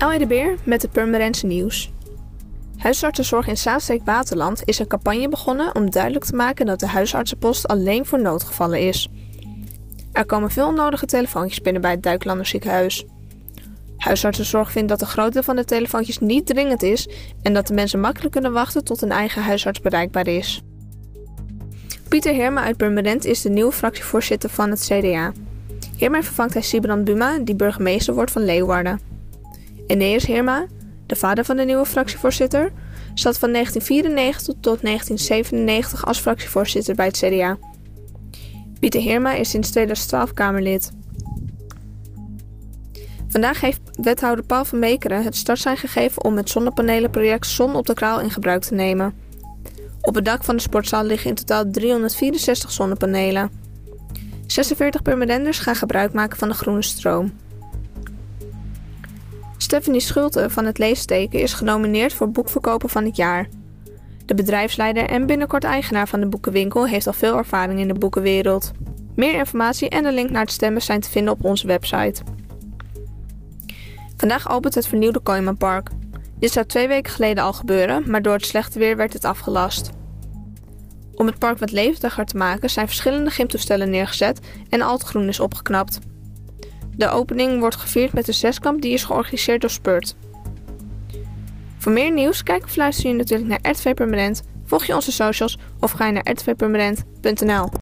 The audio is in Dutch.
Ellie de Beer met het Purmerendse nieuws. Huisartsenzorg in Zaanstreek Waterland is een campagne begonnen om duidelijk te maken dat de huisartsenpost alleen voor noodgevallen is. Er komen veel onnodige telefoontjes binnen bij het Duiklanderziekenhuis. Huisartsenzorg vindt dat de grootte van de telefoontjes niet dringend is en dat de mensen makkelijk kunnen wachten tot een eigen huisarts bereikbaar is. Pieter Herma uit Purmerend is de nieuwe fractievoorzitter van het CDA. Hiermee vervangt hij Sibrand Buma, die burgemeester wordt van Leeuwarden. Eneas Herma, de vader van de nieuwe fractievoorzitter, zat van 1994 tot 1997 als fractievoorzitter bij het CDA. Pieter Heerma is sinds 2012 Kamerlid. Vandaag heeft wethouder Paul van Meekeren het startsein gegeven om het zonnepanelenproject Zon op de Kraal in gebruik te nemen. Op het dak van de sportzaal liggen in totaal 364 zonnepanelen. 46 permanenters gaan gebruik maken van de groene stroom. Stephanie Schulte van het Leesteken is genomineerd voor Boekverkoper van het jaar. De bedrijfsleider en binnenkort eigenaar van de boekenwinkel heeft al veel ervaring in de boekenwereld. Meer informatie en de link naar het stemmen zijn te vinden op onze website. Vandaag opent het vernieuwde Kooimanpark. Dit zou twee weken geleden al gebeuren, maar door het slechte weer werd het afgelast. Om het park wat levendiger te maken zijn verschillende gymtoestellen neergezet en al het groen is opgeknapt. De opening wordt gevierd met een zeskamp die is georganiseerd door Spurt. Voor meer nieuws kijk of luister je natuurlijk naar RTV Permanent, volg je onze socials of ga je naar rtvpermanent.nl.